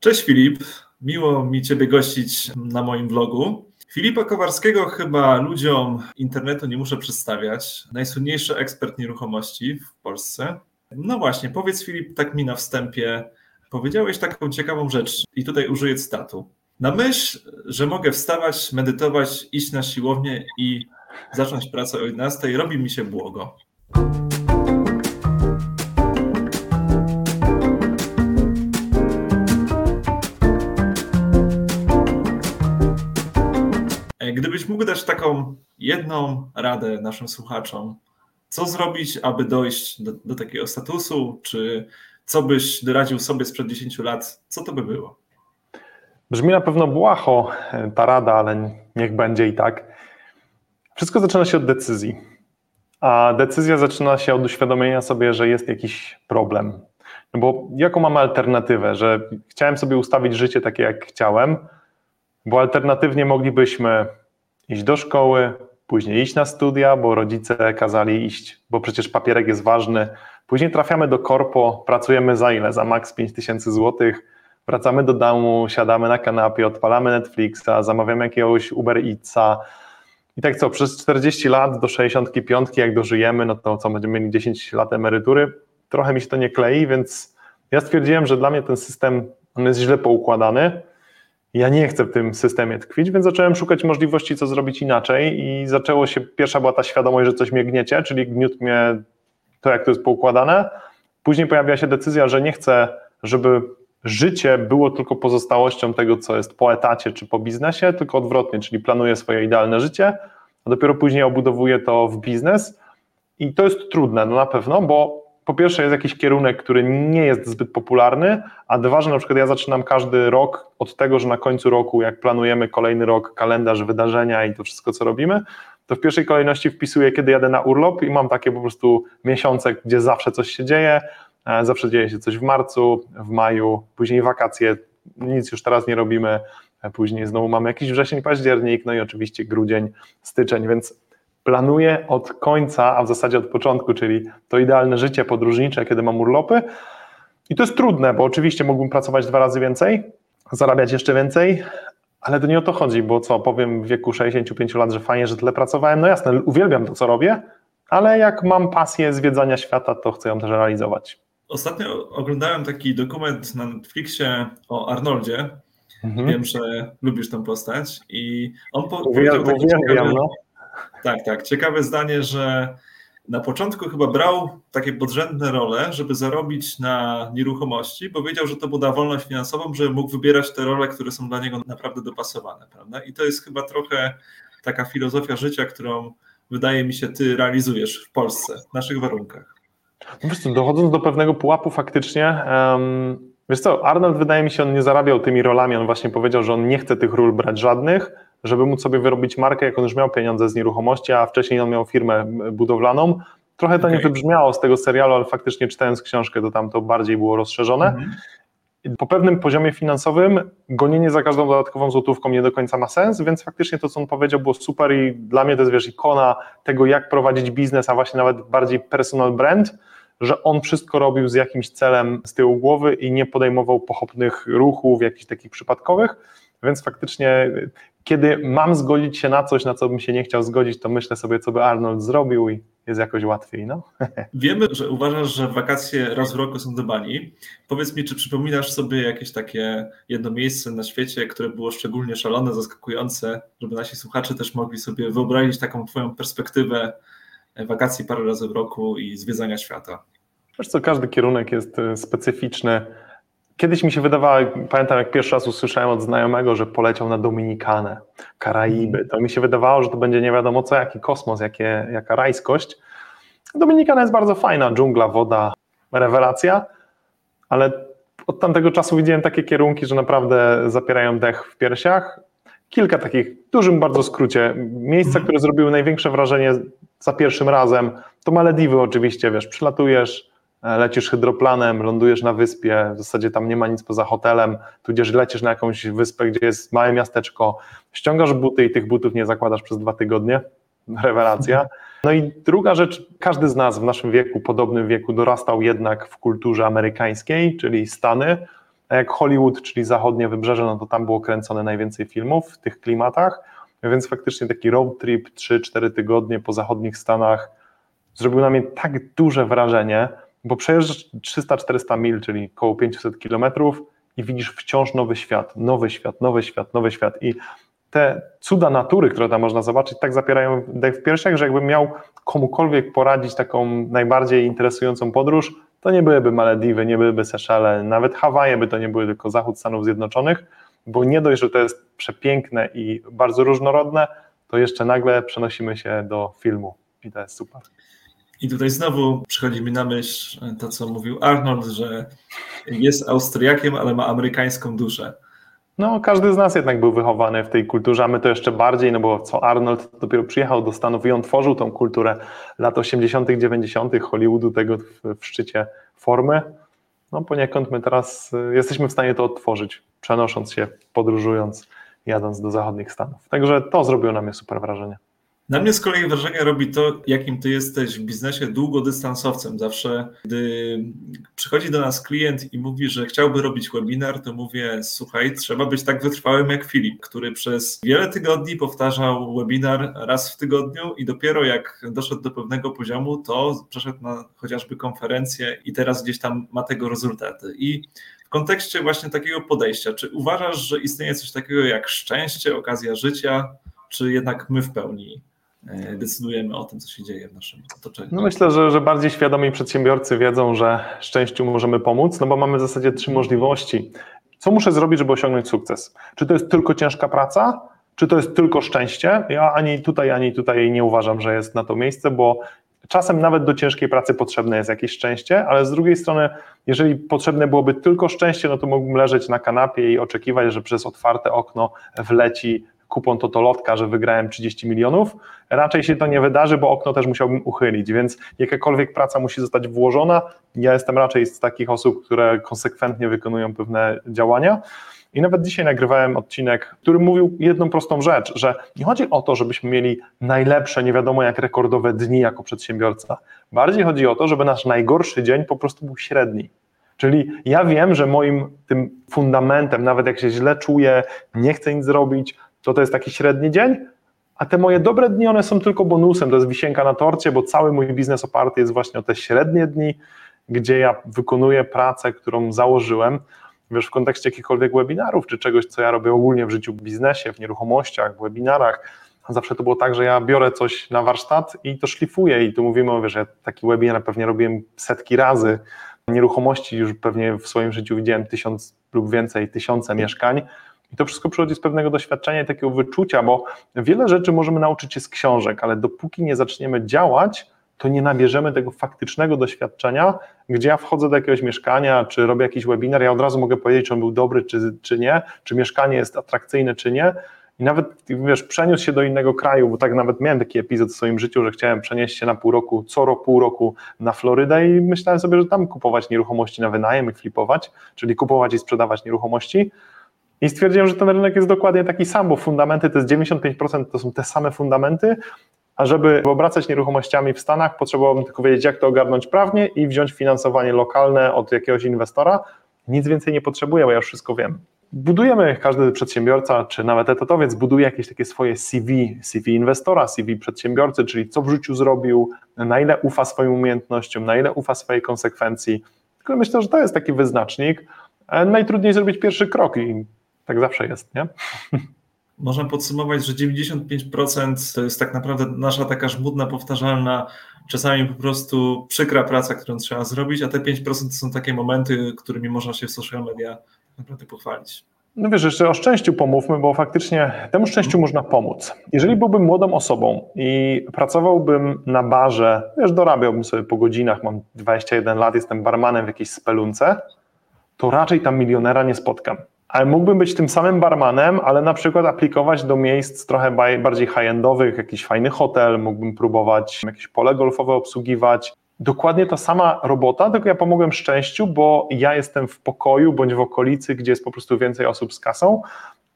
Cześć Filip, miło mi Ciebie gościć na moim vlogu. Filipa Kowarskiego chyba ludziom internetu nie muszę przedstawiać. Najsłynniejszy ekspert nieruchomości w Polsce. No właśnie, powiedz Filip, tak mi na wstępie, powiedziałeś taką ciekawą rzecz i tutaj użyję cytatu. Na myśl, że mogę wstawać, medytować, iść na siłownię i zacząć pracę o 11, robi mi się błogo. Gdybyś mógł dać taką jedną radę naszym słuchaczom, co zrobić, aby dojść do, do takiego statusu, czy co byś doradził sobie sprzed 10 lat, co to by było? Brzmi na pewno błaho e, ta rada, ale niech będzie i tak. Wszystko zaczyna się od decyzji. A decyzja zaczyna się od uświadomienia sobie, że jest jakiś problem. No bo jaką mamy alternatywę, że chciałem sobie ustawić życie takie, jak chciałem, bo alternatywnie moglibyśmy iść do szkoły, później iść na studia, bo rodzice kazali iść, bo przecież papierek jest ważny. Później trafiamy do korpo, pracujemy za ile? Za maks 5000 złotych wracamy do domu, siadamy na kanapie, odpalamy Netflixa, zamawiamy jakiegoś Uber Eatsa. I tak co, przez 40 lat do 65, jak dożyjemy, no to co, będziemy mieli 10 lat emerytury? Trochę mi się to nie klei, więc ja stwierdziłem, że dla mnie ten system on jest źle poukładany. Ja nie chcę w tym systemie tkwić, więc zacząłem szukać możliwości, co zrobić inaczej i zaczęło się, pierwsza była ta świadomość, że coś mnie gniecie, czyli gniótł mnie to, jak to jest poukładane. Później pojawiła się decyzja, że nie chcę, żeby życie było tylko pozostałością tego, co jest po etacie czy po biznesie, tylko odwrotnie, czyli planuję swoje idealne życie, a dopiero później obudowuję to w biznes. I to jest trudne, no na pewno, bo po pierwsze jest jakiś kierunek, który nie jest zbyt popularny, a dwa, że na przykład ja zaczynam każdy rok od tego, że na końcu roku, jak planujemy kolejny rok, kalendarz, wydarzenia i to wszystko, co robimy, to w pierwszej kolejności wpisuję, kiedy jadę na urlop i mam takie po prostu miesiące, gdzie zawsze coś się dzieje, e, zawsze dzieje się coś w marcu, w maju, później wakacje, nic już teraz nie robimy, e, później znowu mamy jakiś wrzesień, październik, no i oczywiście grudzień, styczeń, więc planuję od końca, a w zasadzie od początku, czyli to idealne życie podróżnicze, kiedy mam urlopy. I to jest trudne, bo oczywiście mógłbym pracować dwa razy więcej, zarabiać jeszcze więcej, ale to nie o to chodzi, bo co, powiem w wieku 65 lat, że fajnie, że tyle pracowałem. No jasne, uwielbiam to, co robię, ale jak mam pasję zwiedzania świata, to chcę ją też realizować. Ostatnio oglądałem taki dokument na Netflixie o Arnoldzie. Mhm. Wiem, że lubisz tę postać i on po powiedział taki ciekawy, no. Tak, tak. Ciekawe zdanie, że na początku chyba brał takie podrzędne role, żeby zarobić na nieruchomości, bo wiedział, że to mu wolność finansową, żeby mógł wybierać te role, które są dla niego naprawdę dopasowane, prawda? I to jest chyba trochę taka filozofia życia, którą wydaje mi się ty realizujesz w Polsce, w naszych warunkach. No wiesz co, dochodząc do pewnego pułapu faktycznie, um, wiesz co, Arnold wydaje mi się, on nie zarabiał tymi rolami, on właśnie powiedział, że on nie chce tych ról brać żadnych, żeby móc sobie wyrobić markę, jak on już miał pieniądze z nieruchomości, a wcześniej on miał firmę budowlaną. Trochę to okay. nie wybrzmiało z tego serialu, ale faktycznie czytając książkę, to tam to bardziej było rozszerzone. Mm -hmm. Po pewnym poziomie finansowym gonienie za każdą dodatkową złotówką nie do końca ma sens, więc faktycznie to, co on powiedział, było super i dla mnie to jest, wiesz, ikona tego, jak prowadzić biznes, a właśnie nawet bardziej personal brand, że on wszystko robił z jakimś celem z tyłu głowy i nie podejmował pochopnych ruchów, jakichś takich przypadkowych, więc faktycznie kiedy mam zgodzić się na coś, na co bym się nie chciał zgodzić, to myślę sobie, co by Arnold zrobił i jest jakoś łatwiej. No. Wiemy, że uważasz, że wakacje raz w roku są do bani. Powiedz mi, czy przypominasz sobie jakieś takie jedno miejsce na świecie, które było szczególnie szalone, zaskakujące, żeby nasi słuchacze też mogli sobie wyobrazić taką Twoją perspektywę wakacji parę razy w roku i zwiedzania świata? Wiesz co, każdy kierunek jest e, specyficzny Kiedyś mi się wydawało, pamiętam jak pierwszy raz usłyszałem od znajomego, że poleciał na Dominikanę, Karaiby, to mi się wydawało, że to będzie nie wiadomo co, jaki kosmos, jakie, jaka rajskość. Dominikana jest bardzo fajna, dżungla, woda, rewelacja, ale od tamtego czasu widziałem takie kierunki, że naprawdę zapierają dech w piersiach. Kilka takich, w dużym bardzo skrócie, miejsca, które zrobiły największe wrażenie za pierwszym razem, to Malediwy oczywiście, wiesz, przylatujesz, lecisz hydroplanem, lądujesz na wyspie, w zasadzie tam nie ma nic poza hotelem, tudzież lecisz na jakąś wyspę, gdzie jest małe miasteczko, ściągasz buty i tych butów nie zakładasz przez dwa tygodnie. Rewelacja. No i druga rzecz, każdy z nas w naszym wieku, podobnym wieku, dorastał jednak w kulturze amerykańskiej, czyli Stany. a jak Hollywood, czyli zachodnie wybrzeże, no to tam było kręcone najwięcej filmów w tych klimatach, więc faktycznie taki road trip 3-4 tygodnie po zachodnich Stanach zrobił na mnie tak duże wrażenie, bo przejeżdżasz 300-400 mil, czyli około 500 kilometrów i widzisz wciąż nowy świat, nowy świat, nowy świat, nowy świat i te cuda natury, które tam można zobaczyć, tak zapierają w piersiach, że jakbym miał komukolwiek poradzić taką najbardziej interesującą podróż, to nie byłyby Malediwy, nie byłyby Seszele, nawet Hawaje by to nie były tylko zachód Stanów Zjednoczonych, bo nie dość, że to jest przepiękne i bardzo różnorodne, to jeszcze nagle przenosimy się do filmu i to jest super. I tutaj znowu przychodzi mi na myśl to, co mówił Arnold, że jest Austriakiem, ale ma amerykańską duszę. No, każdy z nas jednak był wychowany w tej kulturze, a my to jeszcze bardziej, no bo co Arnold dopiero przyjechał do Stanów i on tworzył tą kulturę lat 80., 90., Hollywoodu, tego w, szczycie formy. No, poniekąd my teraz y, jesteśmy w stanie to odtworzyć, przenosząc się, podróżując, jadąc do zachodnich Stanów. Także to zrobiło na mnie super wrażenie. Na mnie z kolei wrażenie robi to, jakim ty jesteś w biznesie długodystansowcem. Zawsze, gdy przychodzi do nas klient i mówi, że chciałby robić webinar, to mówię: Słuchaj, trzeba być tak wytrwałym jak Filip, który przez wiele tygodni powtarzał webinar raz w tygodniu i dopiero jak doszedł do pewnego poziomu, to przeszedł na chociażby konferencję i teraz gdzieś tam ma tego rezultaty. I w kontekście właśnie takiego podejścia, czy uważasz, że istnieje coś takiego jak szczęście, okazja życia, czy jednak my w pełni decydujemy o tym, co się dzieje w naszym otoczeniu. No myślę, że, że bardziej świadomi przedsiębiorcy wiedzą, że szczęściu możemy pomóc, no bo mamy w zasadzie trzy możliwości. Co muszę zrobić, żeby osiągnąć sukces? Czy to jest tylko ciężka praca, czy to jest tylko szczęście? Ja ani tutaj, ani tutaj nie uważam, że jest na to miejsce, bo czasem nawet do ciężkiej pracy potrzebne jest jakieś szczęście, ale z drugiej strony, jeżeli potrzebne byłoby tylko szczęście, no to mógłbym leżeć na kanapie i oczekiwać, że przez otwarte okno wleci kupon totolotka, że wygrałem 30 milionów. Raczej się to nie wydarzy, bo okno też musiałbym uchylić, więc jakakolwiek praca musi zostać włożona. Ja jestem raczej z takich osób, które konsekwentnie wykonują pewne działania. I nawet dzisiaj nagrywałem odcinek, który mówił jedną prostą rzecz, że nie chodzi o to, żebyśmy mieli najlepsze, nie wiadomo jak rekordowe dni jako przedsiębiorca. Bardziej chodzi o to, żeby nasz najgorszy dzień po prostu był średni. Czyli ja wiem, że moim tym fundamentem, nawet jak się źle czuję, nie chcę nic zrobić, to to jest taki średni dzień, a te moje dobre dni, one są tylko bonusem, to jest wisienka na torcie, bo cały mój biznes oparty jest właśnie o te średnie dni, gdzie ja wykonuję pracę, którą założyłem, wiesz, w kontekście jakichkolwiek webinarów, czy czegoś, co ja robię ogólnie w życiu, w biznesie, w nieruchomościach, w webinarach, zawsze to było tak, że ja biorę coś na warsztat i to szlifuję. I tu mówimy, wiesz, ja taki webinar pewnie robiłem setki razy, nieruchomości już pewnie w swoim życiu widziałem tysiąc lub więcej, tysiące mieszkań, i to wszystko przychodzi z pewnego doświadczenia i takiego wyczucia, bo wiele rzeczy możemy nauczyć się z książek, ale dopóki nie zaczniemy działać, to nie nabierzemy tego faktycznego doświadczenia, gdzie ja wchodzę do jakiegoś mieszkania, czy robię jakiś webinar, ja od razu mogę powiedzieć, czy on był dobry, czy, czy nie, czy mieszkanie jest atrakcyjne, czy nie. I nawet, wiesz, przeniósł się do innego kraju, bo tak nawet miałem taki epizod w swoim życiu, że chciałem przenieść się na pół roku, co roku, pół roku na Florydę i myślałem sobie, że tam kupować nieruchomości na wynajem i flipować, czyli kupować i sprzedawać nieruchomości. I stwierdziłem, że ten rynek jest dokładnie taki sam, bo fundamenty to jest 95% to są te same fundamenty, a żeby obracać nieruchomościami w Stanach, potrzebowałbym tylko wiedzieć, jak to ogarnąć prawnie i wziąć finansowanie lokalne od jakiegoś inwestora. Nic więcej nie potrzebuję, bo ja już wszystko wiem. Budujemy, każdy przedsiębiorca, czy nawet etatowiec buduje jakieś takie swoje CV, CV inwestora, CV przedsiębiorcy, czyli co w życiu zrobił, na ile ufa swoim umiejętnościom, na ile ufa swojej konsekwencji. Tylko myślę, że to jest taki wyznacznik. Najtrudniej zrobić pierwszy krok i tak zawsze jest, nie? Można podsumować, że 95% to jest tak naprawdę nasza taka żmudna, powtarzalna, czasami po prostu przykra praca, którą trzeba zrobić, a te 5% to są takie momenty, którymi można się w social media naprawdę pochwalić. No wiesz, jeszcze o szczęściu pomówmy, bo faktycznie temu szczęściu można pomóc. Jeżeli byłbym młodą osobą i pracowałbym na barze, wiesz, dorabiałbym sobie po godzinach, mam 21 lat, jestem barmanem w jakiejś spelunce, to raczej tam milionera nie spotkam ale mógłbym być tym samym barmanem, ale na przykład aplikować do miejsc trochę bardziej high-endowych, jakiś fajny hotel, mógłbym próbować jakieś pole golfowe obsługiwać. Dokładnie ta sama robota, tylko ja pomogłem szczęściu, bo ja jestem w pokoju bądź w okolicy, gdzie jest po prostu więcej osób z kasą,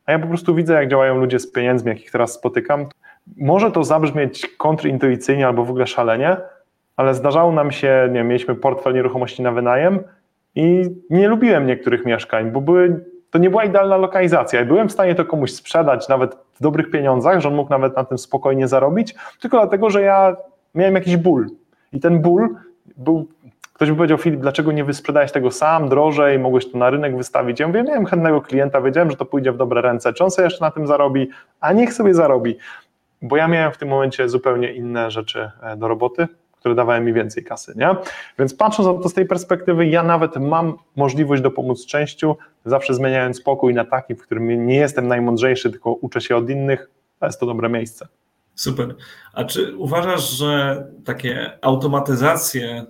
a ja po prostu widzę, jak działają ludzie z pieniędzmi, jakich teraz spotykam. Może to zabrzmieć kontrintuicyjnie albo w ogóle szalenie, ale zdarzało nam się, nie wiem, mieliśmy portfel nieruchomości na wynajem I nie lubiłem niektórych mieszkań, bo były, to nie była idealna lokalizacja. I byłem w stanie to komuś sprzedać nawet w dobrych pieniądzach, że on mógł nawet na tym spokojnie zarobić, tylko dlatego, że ja miałem jakiś ból. I ten ból był Ktoś by powiedział, Filip, dlaczego nie wysprzedałeś tego sam, drożej, mogłeś to na rynek wystawić? Ja mówię, miałem chętnego klienta, wiedziałem, że to pójdzie w dobre ręce, czy on sobie jeszcze na tym zarobi, a niech sobie zarobi, bo ja miałem w tym momencie zupełnie inne rzeczy e, do roboty, które dawały mi więcej kasy, nie? Więc patrząc na to z tej perspektywy, ja nawet mam możliwość dopomóc częściu, zawsze zmieniając spokój na taki, w którym nie jestem najmądrzejszy, tylko uczę się od innych, to jest to dobre miejsce. Super. A czy uważasz, że takie automatyzacje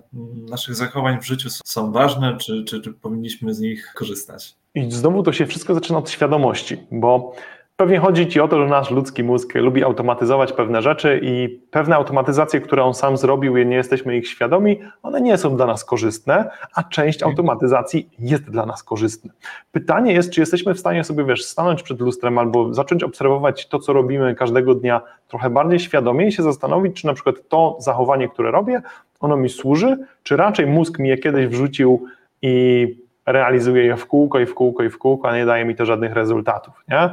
naszych zachowań w życiu są ważne, czy, czy, czy powinniśmy z nich korzystać? I znowu to się wszystko zaczyna od świadomości, bo Pewnie chodzi Ci o to, że nasz ludzki mózg lubi automatyzować pewne rzeczy i pewne automatyzacje, które on sam zrobił, nie jesteśmy ich świadomi, one nie są dla nas korzystne, a część mhm. automatyzacji jest dla nas korzystna. Pytanie jest, czy jesteśmy w stanie sobie, wiesz, stanąć przed lustrem albo zacząć obserwować to, co robimy każdego dnia trochę bardziej świadomie i się zastanowić, czy na przykład to zachowanie, które robię, ono mi służy, czy raczej mózg mi je kiedyś wrzucił i realizuje je w kółko i w kółko i w kółko, a nie daje mi to żadnych rezultatów, nie?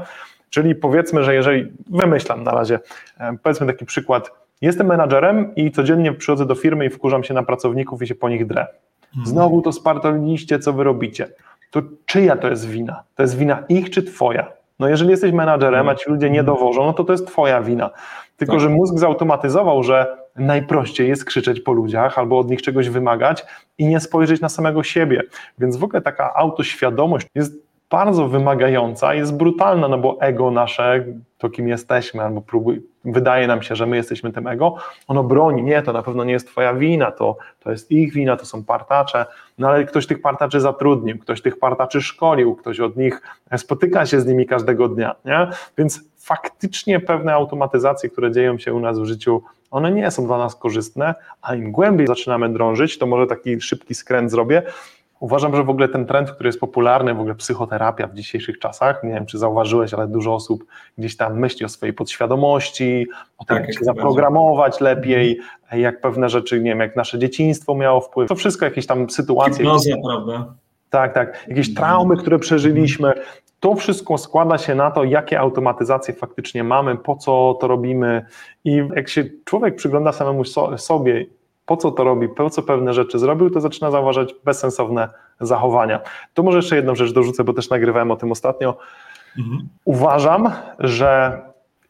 Czyli powiedzmy, że jeżeli, wymyślam na razie, e, powiedzmy taki przykład, jestem menadżerem i codziennie przychodzę do firmy i wkurzam się na pracowników i się po nich drę. Mhm. Znowu to spartoliliście, co wy robicie. To czyja to jest wina? To jest wina ich czy twoja? No jeżeli jesteś menadżerem, a ci ludzie nie mhm. dowożą, no to to jest twoja wina. Tylko, tak. że mózg zautomatyzował, że najprościej jest krzyczeć po ludziach albo od nich czegoś wymagać i nie spojrzeć na samego siebie. Więc w ogóle taka autoświadomość jest bardzo wymagająca, jest brutalna, no bo ego nasze, to kim jesteśmy, albo próbuj, wydaje nam się, że my jesteśmy tym ego, ono broni, nie, to na pewno nie jest twoja wina, to, to jest ich wina, to są partacze, no ale ktoś tych partaczy zatrudnił, ktoś tych partaczy szkolił, ktoś od nich spotyka się z nimi każdego dnia, nie? Więc faktycznie pewne automatyzacje, które dzieją się u nas w życiu, one nie są dla nas korzystne, a im głębiej zaczynamy drążyć, to może taki szybki skręt zrobię, Uważam, że w ogóle ten trend, który jest popularny, w ogóle psychoterapia w dzisiejszych czasach, nie wiem czy zauważyłeś, ale dużo osób gdzieś tam myśli o swojej podświadomości, o tym, tak, jak się zaprogramować będzie. lepiej, mhm. jak pewne rzeczy, nie wiem, jak nasze dzieciństwo miało wpływ. To wszystko jakieś tam sytuacje. Hipnozja, prawda? Tak, tak. Jakieś mhm. traumy, które przeżyliśmy. To wszystko składa się na to, jakie automatyzacje faktycznie mamy, po co to robimy. I jak się człowiek przygląda samemu sobie po co to robi, po co pewne rzeczy zrobił, to zaczyna zauważać bezsensowne zachowania. To może jeszcze jedną rzecz dorzucę, bo też nagrywałem o tym ostatnio. Mhm. Uważam, że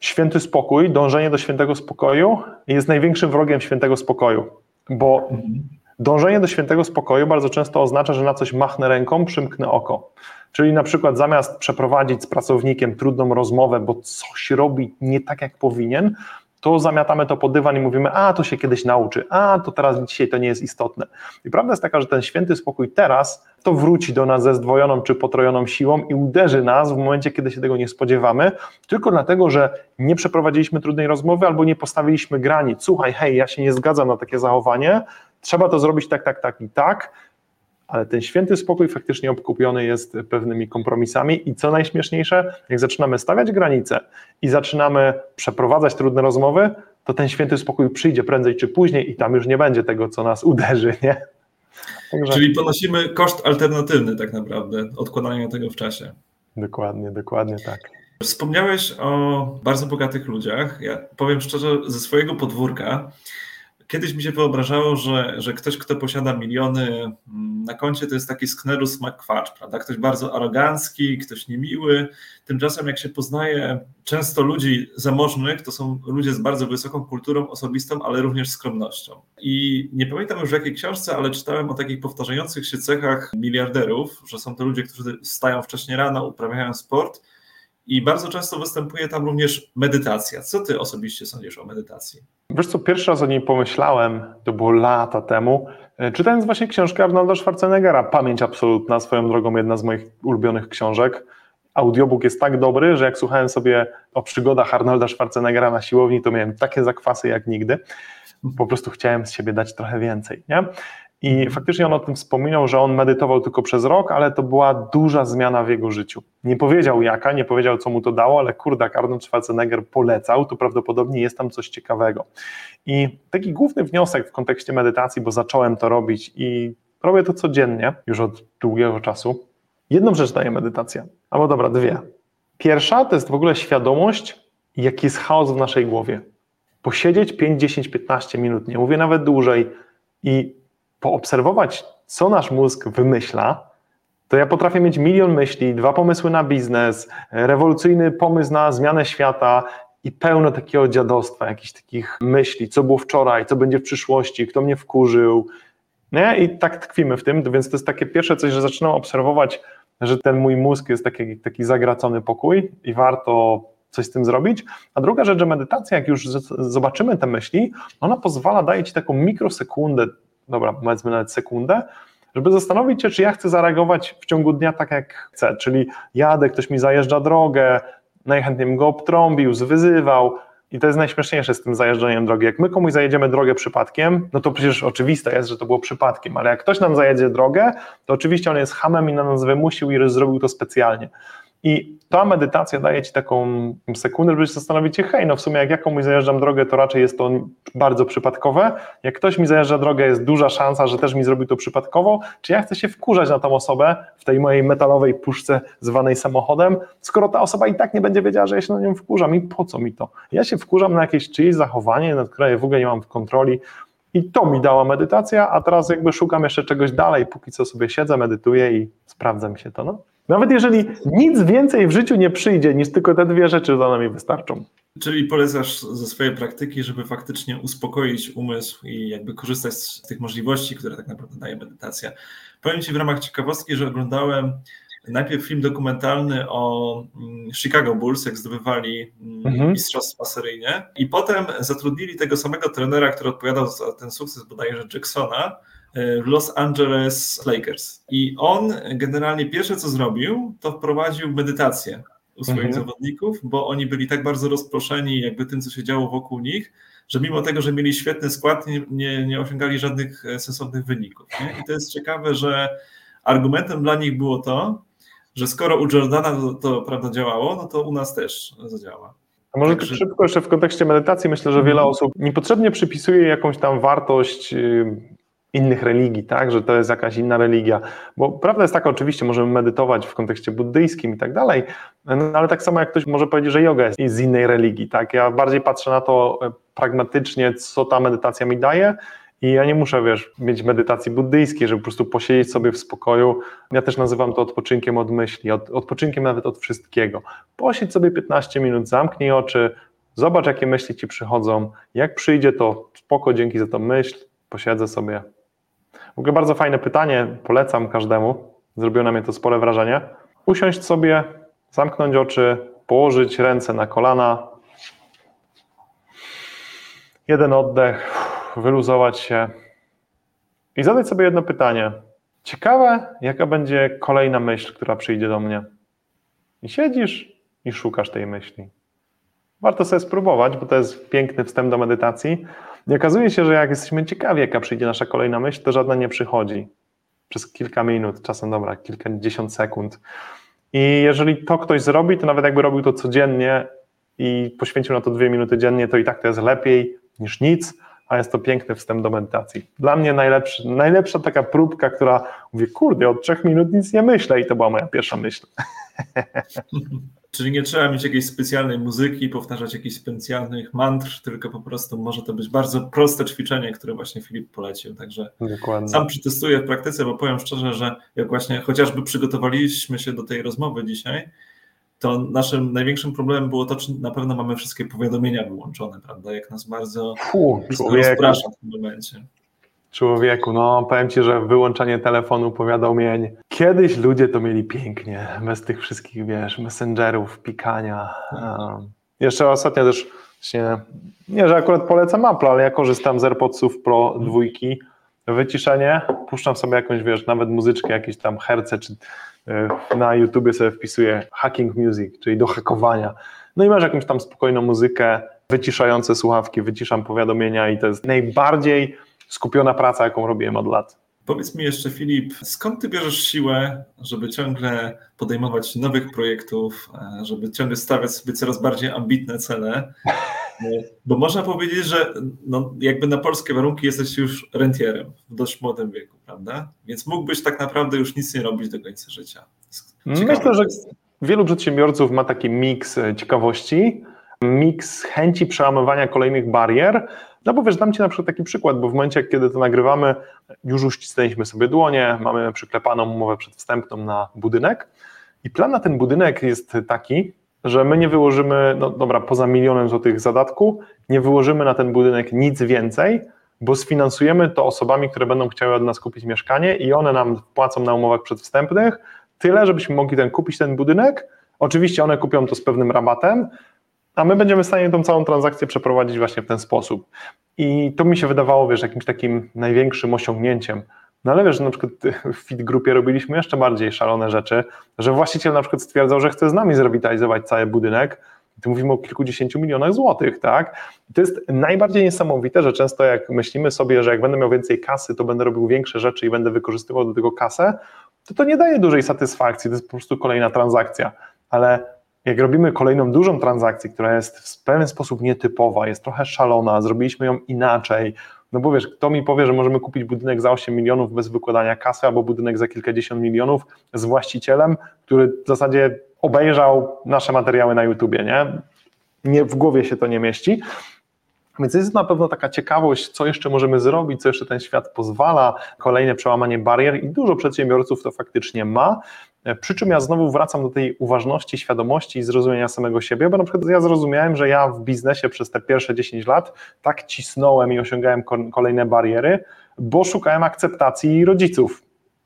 święty spokój, dążenie do świętego spokoju jest największym wrogiem świętego spokoju, bo mhm. dążenie do świętego spokoju bardzo często oznacza, że na coś machnę ręką, przymknę oko. Czyli na przykład zamiast przeprowadzić z pracownikiem trudną rozmowę, bo coś robi nie tak, jak powinien, to zamiatamy to pod dywan i mówimy, a to się kiedyś nauczy, a to teraz dzisiaj to nie jest istotne. I prawda jest taka, że ten święty spokój teraz to wróci do nas ze zdwojoną czy potrojoną siłą i uderzy nas w momencie, kiedy się tego nie spodziewamy, tylko dlatego, że nie przeprowadziliśmy trudnej rozmowy albo nie postawiliśmy granic. Słuchaj, hej, ja się nie zgadzam na takie zachowanie, trzeba to zrobić tak, tak, tak i tak, ale ten święty spokój faktycznie obkupiony jest pewnymi kompromisami i co najśmieszniejsze, jak zaczynamy stawiać granice i zaczynamy przeprowadzać trudne rozmowy, to ten święty spokój przyjdzie prędzej czy później i tam już nie będzie tego, co nas uderzy, nie? Także... Czyli ponosimy koszt alternatywny tak naprawdę, odkładania tego w czasie. Dokładnie, dokładnie tak. Wspomniałeś o bardzo bogatych ludziach. Ja powiem szczerze, ze swojego podwórka Kiedyś mi się wyobrażało, że, że ktoś, kto posiada miliony mm, na koncie, to jest taki sknerus McQuatch, prawda? Ktoś bardzo arogancki, ktoś niemiły. Tymczasem, jak się poznaje często ludzi zamożnych, to są ludzie z bardzo wysoką kulturą osobistą, ale również skromnością. I nie pamiętam już w jakiej książce, ale czytałem o takich powtarzających się cechach miliarderów, że są to ludzie, którzy wstają wcześnie rano, uprawiają sport i bardzo często występuje tam również medytacja. Co ty osobiście sądzisz o medytacji? Wiesz co, pierwszy raz o niej pomyślałem, to było lata temu, e, czytając właśnie książkę Arnolda Schwarzeneggera, Pamięć absolutna, swoją drogą jedna z moich ulubionych książek. Audiobook jest tak dobry, że jak słuchałem sobie o przygodach Arnolda Schwarzeneggera na siłowni, to miałem takie zakwasy jak nigdy. Po prostu chciałem z siebie dać trochę więcej. Nie? I faktycznie on o tym wspominał, że on medytował tylko przez rok, ale to była duża zmiana w jego życiu. Nie powiedział jaka, nie powiedział co mu to dało, ale kurde, Arnold Schwarzenegger polecał, to prawdopodobnie jest tam coś ciekawego. I taki główny wniosek w kontekście medytacji, bo zacząłem to robić i robię to codziennie, już od długiego czasu. Jedną rzecz daje medytacja, albo dobra, dwie. Pierwsza to jest w ogóle świadomość, jaki jest chaos w naszej głowie. Posiedzieć 5, 10, 15 minut, nie mówię nawet dłużej, i poobserwować, co nasz mózg wymyśla, to ja potrafię mieć milion myśli, dwa pomysły na biznes, rewolucyjny pomysł na zmianę świata i pełno takiego dziadostwa, jakichś takich myśli, co było wczoraj, co będzie w przyszłości, kto mnie wkurzył. Nie? I tak tkwimy w tym, więc to jest takie pierwsze coś, że zaczynam obserwować, że ten mój mózg jest taki, taki zagracony pokój i warto coś z tym zrobić. A druga rzecz, że medytacja, jak już zobaczymy te myśli, ona pozwala, daje ci taką mikrosekundę, dobra, powiedzmy nawet sekundę, żeby zastanowić się, czy ja chcę zareagować w ciągu dnia tak, jak chcę. Czyli jadę, ktoś mi zajeżdża drogę, najchętniej bym go obtrąbił, zwyzywał. I to jest najśmieszniejsze z tym zajeżdżaniem drogi. Jak my komuś zajedziemy drogę przypadkiem, no to przecież oczywiste jest, że to było przypadkiem, ale jak ktoś nam zajedzie drogę, to oczywiście on jest hamem i na nas wymusił i zrobił to specjalnie. I ta medytacja daje ci taką sekundę, żeby się hej, no w sumie jak ja komuś zajeżdżam drogę, to raczej jest to bardzo przypadkowe. Jak ktoś mi zajeżdża drogę, jest duża szansa, że też mi zrobi to przypadkowo. Czy ja chcę się wkurzać na tą osobę w tej mojej metalowej puszce zwanej samochodem, skoro ta osoba i tak nie będzie wiedziała, że ja się na nią wkurzam i po co mi to? Ja się wkurzam na jakieś czyjeś zachowanie, nad które w ogóle nie mam kontroli. I to mi dała medytacja, a teraz jakby szukam jeszcze czegoś dalej, póki co sobie siedzę, medytuję i sprawdzam się to. No. Nawet jeżeli nic więcej w życiu nie przyjdzie, niż tylko te dwie rzeczy za nami wystarczą. Czyli polecasz ze swojej praktyki, żeby faktycznie uspokoić umysł i jakby korzystać z tych możliwości, które tak naprawdę daje medytacja. Powiem Ci w ramach ciekawostki, że oglądałem najpierw film dokumentalny o mm, Chicago Bulls, jak zdobywali mm, mhm. mistrzostwa seryjnie i potem zatrudnili tego samego trenera, który odpowiadał za ten sukces bodajże Jacksona, Los Angeles Lakers. I on generalnie pierwsze co zrobił, to wprowadził medytację u swoich mhm. zawodników, bo oni byli tak bardzo rozproszeni jakby tym, co się działo wokół nich, że mimo tego, że mieli świetny skład, nie, nie, nie osiągali żadnych e, sensownych wyników. Nie? I to jest ciekawe, że argumentem dla nich było to, że skoro u Jordana to, to prawda działało, no to u nas też zadziała. A może tak szybko jeszcze w kontekście medytacji, myślę, że wiele mhm. osób niepotrzebnie przypisuje jakąś tam wartość innych religii, tak, że to jest jakaś inna religia, bo prawda jest taka, oczywiście możemy medytować w kontekście buddyjskim i tak dalej, no, ale tak samo jak ktoś może powiedzieć, że yoga jest z innej religii, tak, ja bardziej patrzę na to e, pragmatycznie, co ta medytacja mi daje i ja nie muszę, wiesz, mieć medytacji buddyjskiej, żeby po prostu posiedzieć sobie w spokoju, ja też nazywam to odpoczynkiem od myśli, od, odpoczynkiem nawet od wszystkiego, posiedź sobie 15 minut, zamknij oczy, zobacz jakie myśli ci przychodzą, jak przyjdzie to spoko, dzięki za to myśl, posiedzę sobie, w ogóle bardzo fajne pytanie, polecam każdemu. Zrobiło na mnie to spore wrażenie. Usiąść sobie, zamknąć oczy, położyć ręce na kolana. Jeden oddech, wyluzować się i zadać sobie jedno pytanie. Ciekawe, jaka będzie kolejna myśl, która przyjdzie do mnie. I siedzisz i szukasz tej myśli. Warto sobie spróbować, bo to jest piękny wstęp do medytacji. I okazuje się, że jak jesteśmy ciekawi, jaka przyjdzie nasza kolejna myśl, to żadna nie przychodzi. Przez kilka minut, czasem dobra, kilkadziesiąt sekund. I jeżeli to ktoś zrobi, to nawet jakby robił to codziennie i poświęcił na to dwie minuty dziennie, to i tak to jest lepiej niż nic, a jest to piękny wstęp do medytacji. Dla mnie najlepszy, najlepsza taka próbka, która mówi, kurde, od trzech minut nic nie myślę i to była moja pierwsza myśl. Czyli nie trzeba mieć jakiejś specjalnej muzyki, powtarzać jakichś specjalnych mantr, tylko po prostu może to być bardzo proste ćwiczenie, które właśnie Filip polecił. Także Dokładnie. sam przetestuję w praktyce, bo powiem szczerze, że jak właśnie chociażby przygotowaliśmy się do tej rozmowy dzisiaj, to naszym największym problemem było to, czy na pewno mamy wszystkie powiadomienia wyłączone, prawda? Jak nas bardzo rozprasza w tym momencie. Człowieku, no powiem Ci, że wyłączanie telefonu, powiadomień. Kiedyś ludzie to mieli pięknie, bez tych wszystkich, wiesz, messengerów, pikania. Um, jeszcze ostatnio też właśnie, nie, że akurat polecam Apple, ale ja korzystam z AirPodsów Pro dwójki, wyciszenie, puszczam sobie jakąś, wiesz, nawet muzyczkę, jakieś tam herce, czy y, na YouTubie sobie wpisuję hacking music, czyli do hakowania. No i masz jakąś tam spokojną muzykę, wyciszające słuchawki, wyciszam powiadomienia i to jest najbardziej skupiona praca, jaką robiłem od lat. Powiedz mi jeszcze, Filip, skąd ty bierzesz siłę, żeby ciągle podejmować nowych projektów, e, żeby ciągle stawiać sobie coraz bardziej ambitne cele Bo można powiedzieć, że no, jakby na polskie warunki jesteś już rentierem w dość młodym wieku, prawda? Więc mógłbyś tak naprawdę już nic nie robić do końca życia. Ciekawe Myślę, że wielu przedsiębiorców ma taki miks e, ciekawości, miks chęci przełamywania kolejnych barier. No bo wiesz, dam Ci na przykład taki przykład, bo w momencie, kiedy to nagrywamy, już uścisnęliśmy sobie dłonie, mamy przyklepaną umowę przedwstępną na budynek i plan na ten budynek jest taki, że my nie wyłożymy, no dobra, poza milionem złotych zadatku, nie wyłożymy na ten budynek nic więcej, bo sfinansujemy to osobami, które będą chciały od nas kupić mieszkanie i one nam płacą na umowach przedwstępnych tyle, żebyśmy mogli ten, kupić ten budynek. Oczywiście one kupią to z pewnym rabatem, a my będziemy w stanie tą całą transakcję przeprowadzić właśnie w ten sposób. I to mi się wydawało, wiesz, jakimś takim największym osiągnięciem. No ale wiesz, że na przykład w Fit Grupie robiliśmy jeszcze bardziej szalone rzeczy, że właściciel na przykład stwierdzał, że chce z nami zrewitalizować cały budynek, tu mówimy o kilkudziesięciu milionach złotych, tak? I to jest najbardziej niesamowite, że często jak myślimy sobie, że jak będę miał więcej kasy, to będę robił większe rzeczy i będę wykorzystywał do tego kasę, to to nie daje dużej satysfakcji, to jest po prostu kolejna transakcja. Ale jak robimy kolejną dużą transakcję, która jest w pewien sposób nietypowa, jest trochę szalona, zrobiliśmy ją inaczej, no bo wiesz, kto mi powie, że możemy kupić budynek za 8 milionów bez wykładania kasy, albo budynek za kilkadziesiąt milionów z właścicielem, który w zasadzie obejrzał nasze materiały na YouTubie, nie? nie w głowie się to nie mieści. Więc jest na pewno taka ciekawość, co jeszcze możemy zrobić, co jeszcze ten świat pozwala, kolejne przełamanie barier i dużo przedsiębiorców to faktycznie ma. Przy czym ja znowu wracam do tej uważności, świadomości i zrozumienia samego siebie, bo na przykład ja zrozumiałem, że ja w biznesie przez te pierwsze 10 lat tak cisnąłem i osiągałem kolejne bariery, bo szukałem akceptacji rodziców,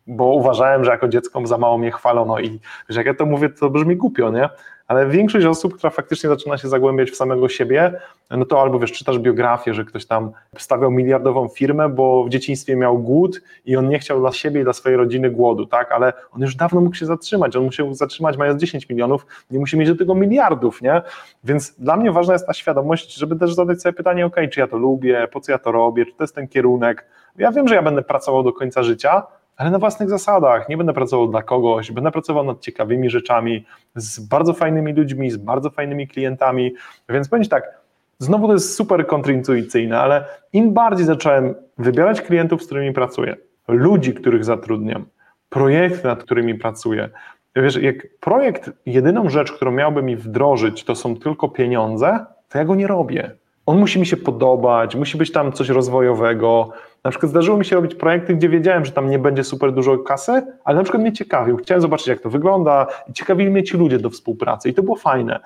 bo uważałem, że jako dziecko za mało mnie chwalono i że jak ja to mówię, to brzmi głupio, nie? Ale większość osób, która faktycznie zaczyna się zagłębiać w samego siebie, no to albo wiesz, czytasz biografię, że ktoś tam stawiał miliardową firmę, bo w dzieciństwie miał głód i on nie chciał dla siebie i dla swojej rodziny głodu, tak, ale on już dawno mógł się zatrzymać, on musiał zatrzymać mając 10 milionów, nie musi mieć do tego miliardów, nie, więc dla mnie ważna jest ta świadomość, żeby też zadać sobie pytanie, ok, czy ja to lubię, po co ja to robię, czy to jest ten kierunek, ja wiem, że ja będę pracował do końca życia, ale na własnych zasadach. Nie będę pracował dla kogoś, będę pracował nad ciekawymi rzeczami, z bardzo fajnymi ludźmi, z bardzo fajnymi klientami. Więc będzie tak, znowu to jest super kontrintuicyjne, ale im bardziej zacząłem wybierać klientów, z którymi pracuję, ludzi, których zatrudniam, projekty, nad którymi pracuję. Wiesz, jak projekt, jedyną rzecz, którą miałby mi wdrożyć, to są tylko pieniądze, to ja go nie robię. On musi mi się podobać, musi być tam coś rozwojowego, na przykład zdarzyło mi się robić projekty, gdzie wiedziałem, że tam nie będzie super dużo kasy, ale na przykład mnie ciekawił. Chciałem zobaczyć, jak to wygląda i ciekawili mnie ci ludzie do współpracy i to było fajne.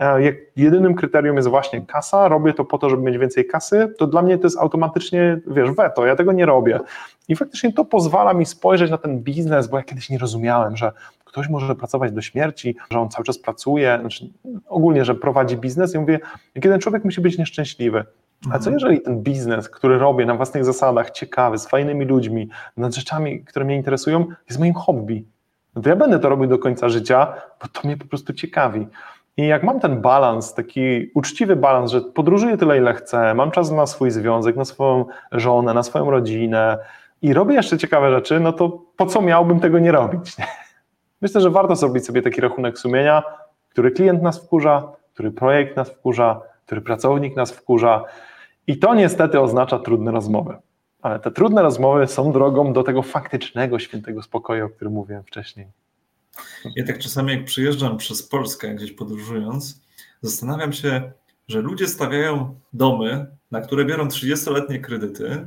E, jak jedynym kryterium jest właśnie kasa, robię to po to, żeby mieć więcej kasy, to dla mnie to jest automatycznie, wiesz, weto, ja tego nie robię. I faktycznie to pozwala mi spojrzeć na ten biznes, bo ja kiedyś nie rozumiałem, że ktoś może pracować do śmierci, że on cały czas pracuje, znaczy ogólnie, że prowadzi biznes i mówię, jeden człowiek musi być nieszczęśliwy, a co mhm. jeżeli ten biznes, który robię na własnych zasadach, ciekawy, z fajnymi ludźmi, nad rzeczami, które mnie interesują, jest moim hobby? No to ja będę to robił do końca życia, bo to mnie po prostu ciekawi. I jak mam ten balans, taki uczciwy balans, że podróżuję tyle, ile chcę, mam czas na swój związek, na swoją żonę, na swoją rodzinę i robię jeszcze ciekawe rzeczy, no to po co miałbym tego nie robić? Myślę, że warto zrobić sobie taki rachunek sumienia, który klient nas wkurza, który projekt nas wkurza, który pracownik nas wkurza i to niestety oznacza trudne rozmowy. Ale te trudne rozmowy są drogą do tego faktycznego świętego spokoju, o którym mówiłem wcześniej. Ja tak czasami, jak przyjeżdżam przez Polskę, gdzieś podróżując, zastanawiam się, że ludzie stawiają domy, na które biorą 30-letnie kredyty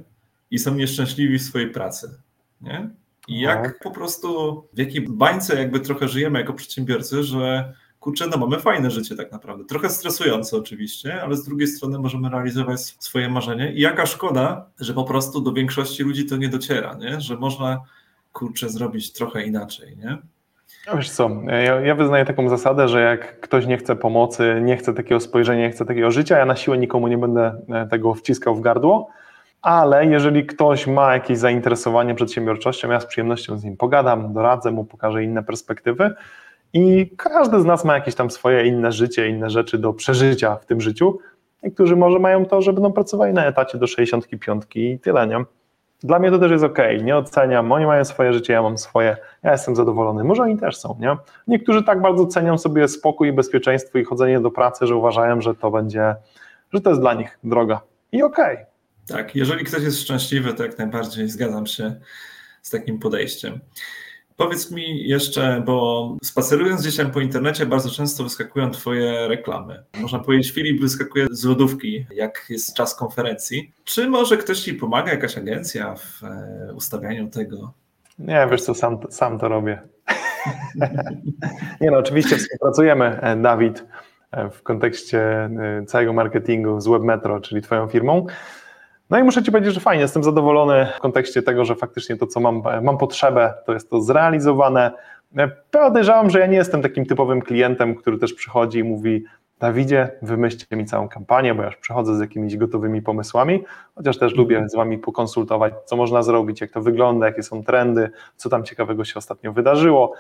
i są nieszczęśliwi w swojej pracy. Nie? I jak tak. po prostu w jakiej bańce jakby trochę żyjemy jako przedsiębiorcy, że kurczę, no mamy fajne życie tak naprawdę. Trochę stresujące oczywiście, ale z drugiej strony możemy realizować swoje marzenie i jaka szkoda, że po prostu do większości ludzi to nie dociera, nie? że można kurczę zrobić trochę inaczej, nie? Wiesz co, ja, ja wyznaję taką zasadę, że jak ktoś nie chce pomocy, nie chce takiego spojrzenia, nie chce takiego życia, ja na siłę nikomu nie będę e, tego wciskał w gardło, ale jeżeli ktoś ma jakieś zainteresowanie przedsiębiorczością, ja z przyjemnością z nim pogadam, doradzę mu, pokażę inne perspektywy, i każdy z nas ma jakieś tam swoje inne życie, inne rzeczy do przeżycia w tym życiu. Niektórzy może mają to, że będą pracowali na etacie do 65 i tyle, nie? Dla mnie to też jest ok, nie oceniam, oni mają swoje życie, ja mam swoje, ja jestem zadowolony, może oni też są, nie? Niektórzy tak bardzo cenią sobie spokój i bezpieczeństwo i chodzenie do pracy, że uważają, że to będzie, że to jest dla nich droga. I. Okay. Tak, jeżeli ktoś jest szczęśliwy, to jak najbardziej zgadzam się z takim podejściem. Powiedz mi jeszcze, bo spacerując gdzieś tam po internecie, bardzo często wyskakują Twoje reklamy. Można powiedzieć, Filip wyskakuje z lodówki, jak jest czas konferencji. Czy może ktoś Ci pomaga, jakaś agencja w e, ustawianiu tego? Nie, wiesz co, sam, sam to robię. Nie no, oczywiście współpracujemy, e, Dawid, e, w kontekście całego marketingu z WebMetro, czyli Twoją firmą. No i muszę Ci powiedzieć, że fajnie, jestem zadowolony w kontekście tego, że faktycznie to, co mam, mam potrzebę, to jest to zrealizowane. Podejrzewam, że ja nie jestem takim typowym klientem, który też przychodzi i mówi, Dawidzie, wymyślcie mi całą kampanię, bo ja już przychodzę z jakimiś gotowymi pomysłami, chociaż też lubię z Wami pokonsultować, co można zrobić, jak to wygląda, jakie są trendy, co tam ciekawego się ostatnio wydarzyło.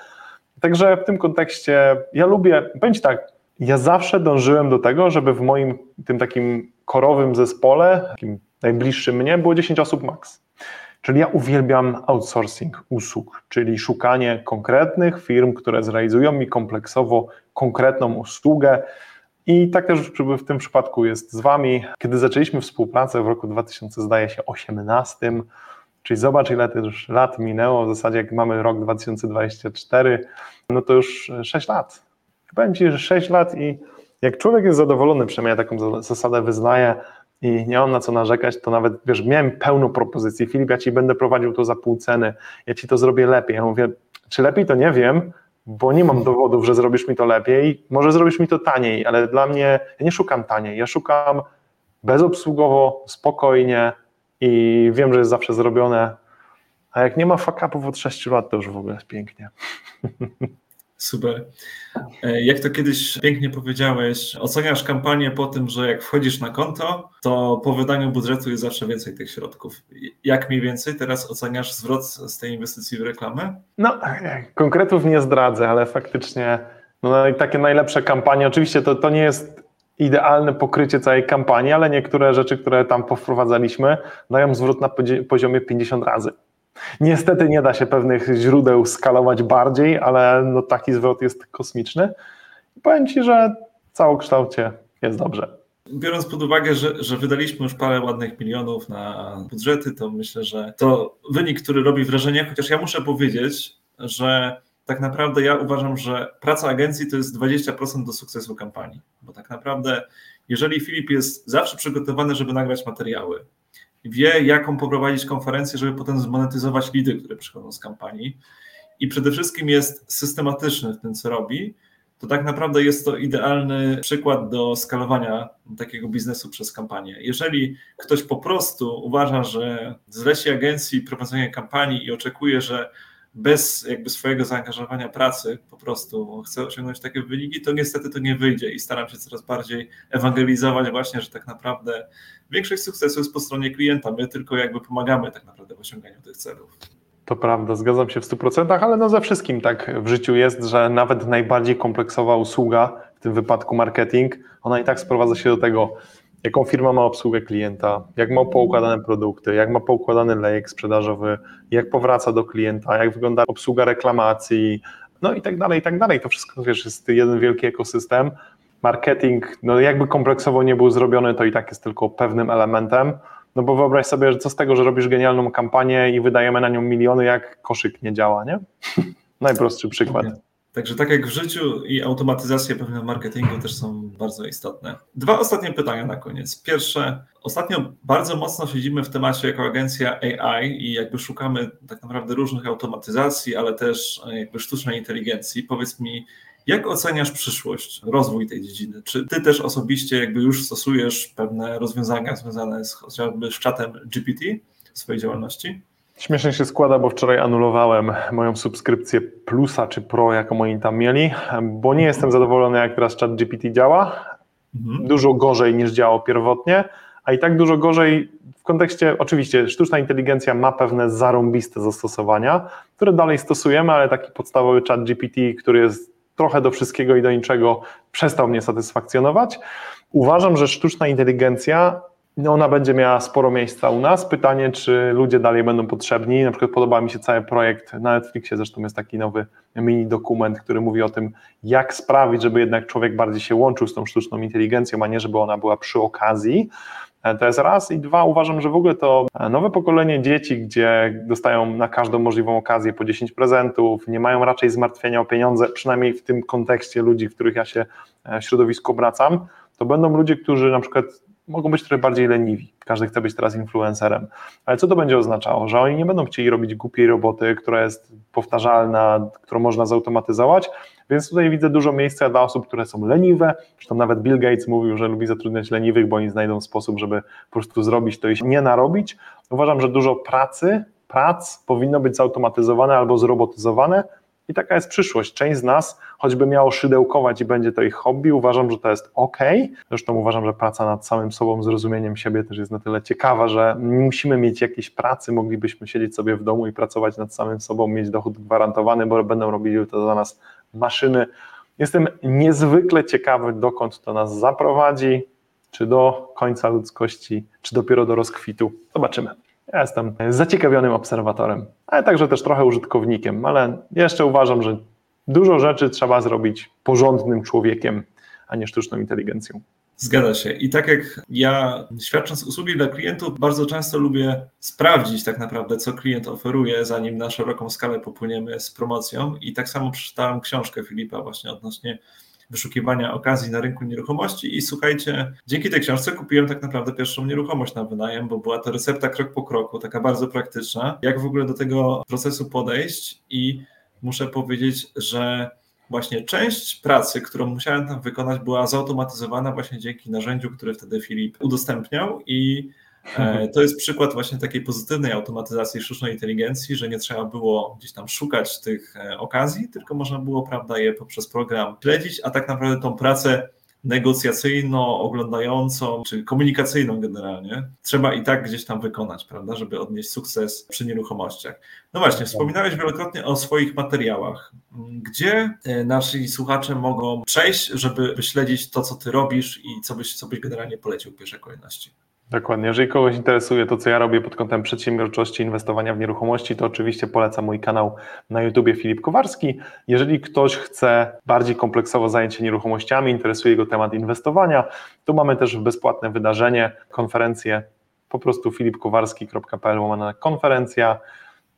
Także w tym kontekście ja lubię, powiem Ci tak, ja zawsze dążyłem do tego, żeby w moim tym takim korowym zespole, takim najbliższym mnie, było 10 osób max. Czyli ja uwielbiam outsourcing usług, czyli szukanie konkretnych firm, które zrealizują mi kompleksowo konkretną usługę. I tak też w tym przypadku jest z Wami. Kiedy zaczęliśmy współpracę w roku 2018, czyli zobacz, ile już lat minęło, w zasadzie jak mamy rok 2024, no to już 6 lat. Powiem Ci, że 6 lat i jak człowiek jest zadowolony, przynajmniej ja taką zasadę wyznaję, i nie mam na co narzekać, to nawet, wiesz, miałem pełną propozycji, Filip, ja ci będę prowadził to za pół ceny, ja ci to zrobię lepiej. Ja mówię, czy lepiej to nie wiem, bo nie mam dowodów, że zrobisz mi to lepiej, może zrobisz mi to taniej, ale dla mnie, ja nie szukam taniej, ja szukam bezobsługowo, spokojnie i wiem, że jest zawsze zrobione, a jak nie ma fuck-upów od 6 lat, to już w ogóle jest pięknie. Super. E, jak to kiedyś pięknie powiedziałeś, oceniasz kampanię po tym, że jak wchodzisz na konto, to po wydaniu budżetu jest zawsze więcej tych środków. Jak mniej więcej teraz oceniasz zwrot z tej inwestycji w reklamę? No, konkretów nie zdradzę, ale faktycznie no, takie najlepsze kampanie, oczywiście to, to nie jest idealne pokrycie całej kampanii, ale niektóre rzeczy, które tam powprowadzaliśmy, dają zwrot na poziomie 50 razy. Niestety nie da się pewnych źródeł skalować bardziej, ale no taki zwrot jest kosmiczny. powiem Ci, że całokształcie jest dobrze. Biorąc pod uwagę, że, że wydaliśmy już parę ładnych milionów na budżety, to myślę, że to wynik, który robi wrażenie, chociaż ja muszę powiedzieć, że tak naprawdę ja uważam, że praca agencji to jest 20% do sukcesu kampanii. Bo tak naprawdę, jeżeli Filip jest zawsze przygotowany, żeby nagrać materiały, wie, jaką poprowadzić konferencję, żeby potem zmonetyzować lidy, które przychodzą z kampanii. I przede wszystkim jest systematyczny w tym, co robi. To tak naprawdę jest to idealny przykład do skalowania takiego biznesu przez kampanię. Jeżeli ktoś po prostu uważa, że zleci agencji prowadzenie kampanii i oczekuje, że bez jakby swojego zaangażowania pracy po prostu chce osiągnąć takie wyniki, to niestety to nie wyjdzie i staram się coraz bardziej ewangelizować właśnie, że tak naprawdę większość sukcesu jest po stronie klienta, my tylko jakby pomagamy tak naprawdę w osiąganiu tych celów. To prawda, zgadzam się w 100%, ale no ze wszystkim tak w życiu jest, że nawet najbardziej kompleksowa usługa, w tym wypadku marketing, ona i tak sprowadza się do tego, jaką firma ma obsługę klienta, jak ma poukładane produkty, jak ma poukładany lejek sprzedażowy, jak powraca do klienta, jak wygląda obsługa reklamacji, no i tak dalej, i tak dalej. To wszystko, wiesz, jest jeden wielki ekosystem. Marketing, no jakby kompleksowo nie był zrobiony, to i tak jest tylko pewnym elementem, no bo wyobraź sobie, że co z tego, że robisz genialną kampanię i wydajemy na nią miliony, jak koszyk nie działa, nie? Najprostszy przykład. Także tak jak w życiu i automatyzacja pewnie w marketingu też są bardzo istotne. Dwa ostatnie pytania na koniec. Pierwsze, ostatnio bardzo mocno siedzimy w temacie jako agencja AI i jakby szukamy tak naprawdę różnych automatyzacji, ale też jakby sztucznej inteligencji. Powiedz mi, jak oceniasz przyszłość, rozwój tej dziedziny? Czy ty też osobiście jakby już stosujesz pewne rozwiązania związane z chociażby z czatem GPT w swojej działalności? Śmiesznie się składa, bo wczoraj anulowałem moją subskrypcję Plusa czy Pro, jaką oni tam mieli, bo nie jestem zadowolony, jak teraz chat GPT działa. Mhm. Dużo gorzej niż działał pierwotnie, a i tak dużo gorzej w kontekście, oczywiście, sztuczna inteligencja ma pewne zarąbiste zastosowania, które dalej stosujemy, ale taki podstawowy chat GPT, który jest trochę do wszystkiego i do niczego, przestał mnie satysfakcjonować. Uważam, że sztuczna inteligencja ona będzie miała sporo miejsca u nas. Pytanie, czy ludzie dalej będą potrzebni. Na przykład podoba mi się cały projekt na Netflixie, zresztą jest taki nowy mini dokument, który mówi o tym, jak sprawić, żeby jednak człowiek bardziej się łączył z tą sztuczną inteligencją, a nie żeby ona była przy okazji. E, to jest raz. I dwa, uważam, że w ogóle to e, nowe pokolenie dzieci, gdzie dostają na każdą możliwą okazję po 10 prezentów, nie mają raczej zmartwienia o pieniądze, przynajmniej w tym kontekście ludzi, w których ja się e, w środowisku obracam, to będą ludzie, którzy na przykład mogą być trochę bardziej leniwi. Każdy chce być teraz influencerem. Ale co to będzie oznaczało? Że oni nie będą chcieli robić głupiej roboty, która jest powtarzalna, którą można zautomatyzować, więc tutaj widzę dużo miejsca dla osób, które są leniwe. Zresztą nawet Bill Gates mówił, że lubi zatrudniać leniwych, bo oni znajdą sposób, żeby po prostu zrobić to i nie narobić. Uważam, że dużo pracy, prac powinno być zautomatyzowane albo zrobotyzowane, i taka jest przyszłość. Część z nas, choćby miało szydełkować i będzie to ich hobby, uważam, że to jest ok. Zresztą uważam, że praca nad samym sobą, zrozumieniem siebie też jest na tyle ciekawa, że nie musimy mieć jakiejś pracy, moglibyśmy siedzieć sobie w domu i pracować nad samym sobą, mieć dochód gwarantowany, bo będą robili to za nas maszyny. Jestem niezwykle ciekawy, dokąd to nas zaprowadzi, czy do końca ludzkości, czy dopiero do rozkwitu. Zobaczymy. Ja jestem zaciekawionym obserwatorem, ale także też trochę użytkownikiem, ale jeszcze uważam, że dużo rzeczy trzeba zrobić porządnym człowiekiem, a nie sztuczną inteligencją. Zgadza się. I tak jak ja świadcząc usługi dla klientów, bardzo często lubię sprawdzić tak naprawdę, co klient oferuje, zanim na szeroką skalę popłyniemy z promocją. I tak samo przeczytałem książkę Filipa właśnie odnośnie wyszukiwania okazji na rynku nieruchomości i słuchajcie, dzięki tej książce kupiłem tak naprawdę pierwszą nieruchomość na wynajem, bo była to recepta krok po kroku, taka bardzo praktyczna, jak w ogóle do tego procesu podejść? I muszę powiedzieć, że właśnie część pracy, którą musiałem tam wykonać, była zautomatyzowana właśnie dzięki narzędziu, które wtedy Filip udostępniał i to jest przykład właśnie takiej pozytywnej automatyzacji sztucznej inteligencji, że nie trzeba było gdzieś tam szukać tych e, okazji, tylko można było, prawda, je poprzez program śledzić, a tak naprawdę tą pracę negocjacyjną, oglądającą, czy komunikacyjną generalnie, trzeba i tak gdzieś tam wykonać, prawda, żeby odnieść sukces przy nieruchomościach. No właśnie, wspominałeś wielokrotnie o swoich materiałach. Gdzie e, nasi słuchacze mogą przejść, żeby śledzić to, co ty robisz i co byś, co byś generalnie polecił w pierwszej kolejności? Dokładnie. Jeżeli kogoś interesuje to, co ja robię pod kątem przedsiębiorczości, inwestowania w nieruchomości, to oczywiście polecam mój kanał na YouTubie Filip Kowarski. Jeżeli ktoś chce bardziej kompleksowo zająć się nieruchomościami, interesuje go temat inwestowania, to mamy też bezpłatne wydarzenie, konferencję po prostu filipkowarski.pl konferencja.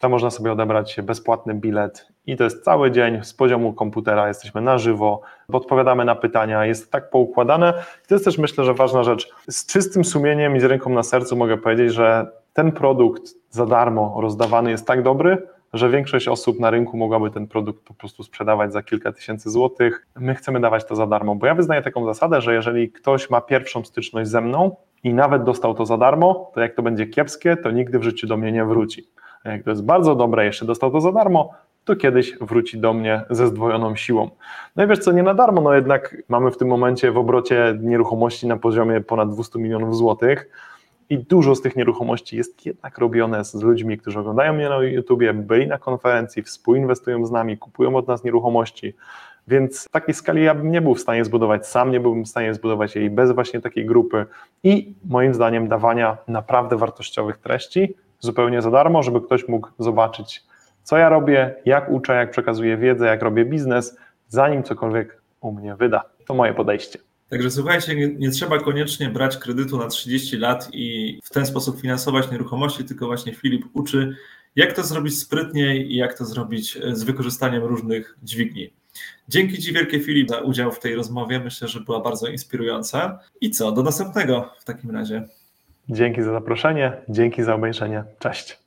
Można sobie odebrać bezpłatny bilet i to jest cały dzień z poziomu komputera, jesteśmy na żywo, odpowiadamy na pytania, jest tak poukładane. I to jest też myślę, że ważna rzecz. Z czystym sumieniem i z ręką na sercu mogę powiedzieć, że ten produkt za darmo rozdawany jest tak dobry, że większość osób na rynku mogłaby ten produkt po prostu sprzedawać za kilka tysięcy złotych. My chcemy dawać to za darmo, bo ja wyznaję taką zasadę, że jeżeli ktoś ma pierwszą styczność ze mną i nawet dostał to za darmo, to jak to będzie kiepskie, to nigdy w życiu do mnie nie wróci. Jak to jest bardzo dobre, jeszcze dostał to za darmo, to kiedyś wróci do mnie ze zdwojoną siłą. No i wiesz co, nie na darmo, no jednak mamy w tym momencie w obrocie nieruchomości na poziomie ponad 200 milionów złotych i dużo z tych nieruchomości jest jednak robione z ludźmi, którzy oglądają mnie na YouTubie, byli na konferencji, współinwestują z nami, kupują od nas nieruchomości, więc w takiej skali ja bym nie był w stanie zbudować sam, nie byłbym w stanie zbudować jej bez właśnie takiej grupy i moim zdaniem dawania naprawdę wartościowych treści zupełnie za darmo, żeby ktoś mógł zobaczyć co ja robię, jak uczę, jak przekazuję wiedzę, jak robię biznes, zanim cokolwiek u mnie wyda. To moje podejście. Także słuchajcie, nie, nie, trzeba koniecznie brać kredytu na 30 lat i w ten sposób finansować nieruchomości, tylko właśnie Filip uczy, jak to zrobić sprytniej i jak to zrobić z wykorzystaniem różnych dźwigni. Dzięki Ci wielkie Filip za udział w tej rozmowie. Myślę, że była bardzo inspirująca. I co, do następnego w takim razie. Dzięki za zaproszenie, dzięki za obejrzenie. Cześć.